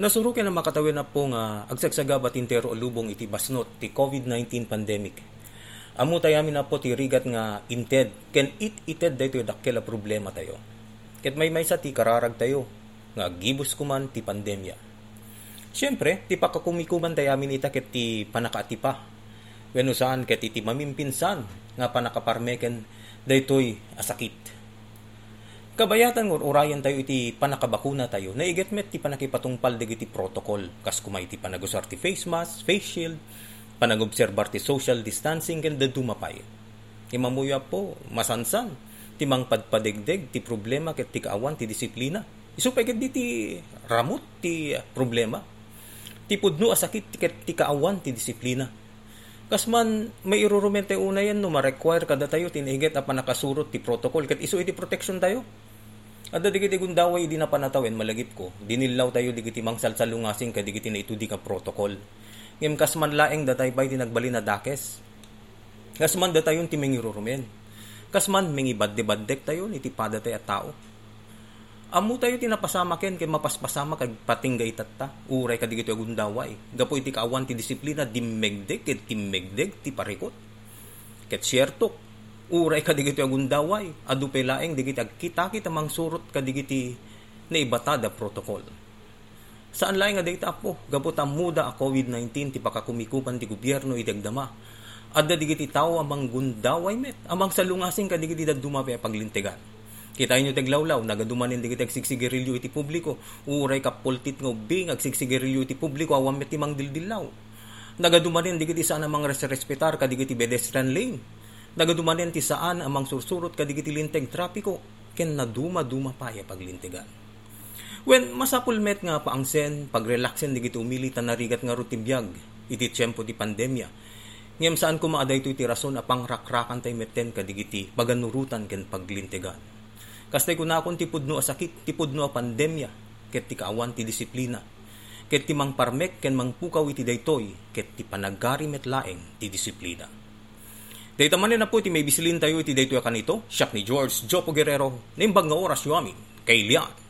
Nasurukin na makatawin na po nga agsagsagabat intero lubong iti basnot ti COVID-19 pandemic. Amu tayamin na po ti rigat nga inted ken it ited dayto dakkel problema tayo. Ket may may sa ti kararag tayo nga gibus kuman ti pandemya. Siyempre, ti pakakumikuman tayamin ita ket ti panakaatipa. Wenno saan ket iti mamimpinsan nga panakaparmeken daytoy asakit Kabayatan ngon urayan tayo iti panakabakuna tayo. Naiget met ti panakipatungpal iti protocol. Kas kumay ti panagusar ti face mask, face shield, panagobserbar ti social distancing ken dumapay. Imamuya po masansan ti mangpadpadegdeg ti problema ket ti kaawan ti disiplina. Isupay ket ti ramut ti problema. Ti pudno asakit ket ti kaawan ti disiplina. Kas man may irurumente una yan no ma-require kada tayo tiniget a panakasurot ti protocol ket isu iti protection tayo Adda digiti gundaway di na panatawin malagip ko. Dinilaw tayo digiti mangsal sa lungasing ka digiti na itudi ka protocol. Ngem kas man laeng datay bay tinagbali na dakes. Kas man datayon ti mengirurumen. Kas man mengibadde-baddek tayo ni tipada tay at tao. Amu tayo tinapasama ken kay mapaspasama kag patinggay tatta. Uray ka digiti gundaway. Gapo iti kaawan ti disiplina dimmegdek ket timmegdek ti parikot. Ket syertok uray kadigiti agundaway adu pelaeng digiti agkita kita mang surot kadigiti na ibatada protocol saan laing nga data po gabot ang muda a COVID-19 ti pakakumikupan ti gobyerno itagdama adda digiti tao amang gundaway met amang salungasing kadigiti daduma pa paglintigan Kita inyo taglawlaw, nagadumanin digiti agsigsigirilyo iti publiko, uray kapultit nga ubing agsigsigirilyo iti publiko, awam met timang dildilaw. Nagadumanin digiti sana mga respetar kadigiti pedestrian lane, Nagadumanen ti saan amang sursurot kadigiti linteg trapiko ken naduma-duma pa ya paglintegan. When masapulmet nga paangsen, pagrelaxen digiti umili tanarigat nga rutibiyag iti tiyempo ti pandemya. Ngem saan ko maaday iti rason apang rakrakan tay metten kadigiti paganurutan ken paglintegan. Kastay ko na akong tipudno a sakit, tipudno a pandemya, ket ti kaawan ti disiplina, ket ti mangparmek ken mangpukaw iti daytoy, ket ti panagari met laeng ti disiplina. Dito man na po iti may bisilin tayo iti dayto kanito, siyak ni George Jopo Guerrero, nimbag nga oras yu amin, kay Lian.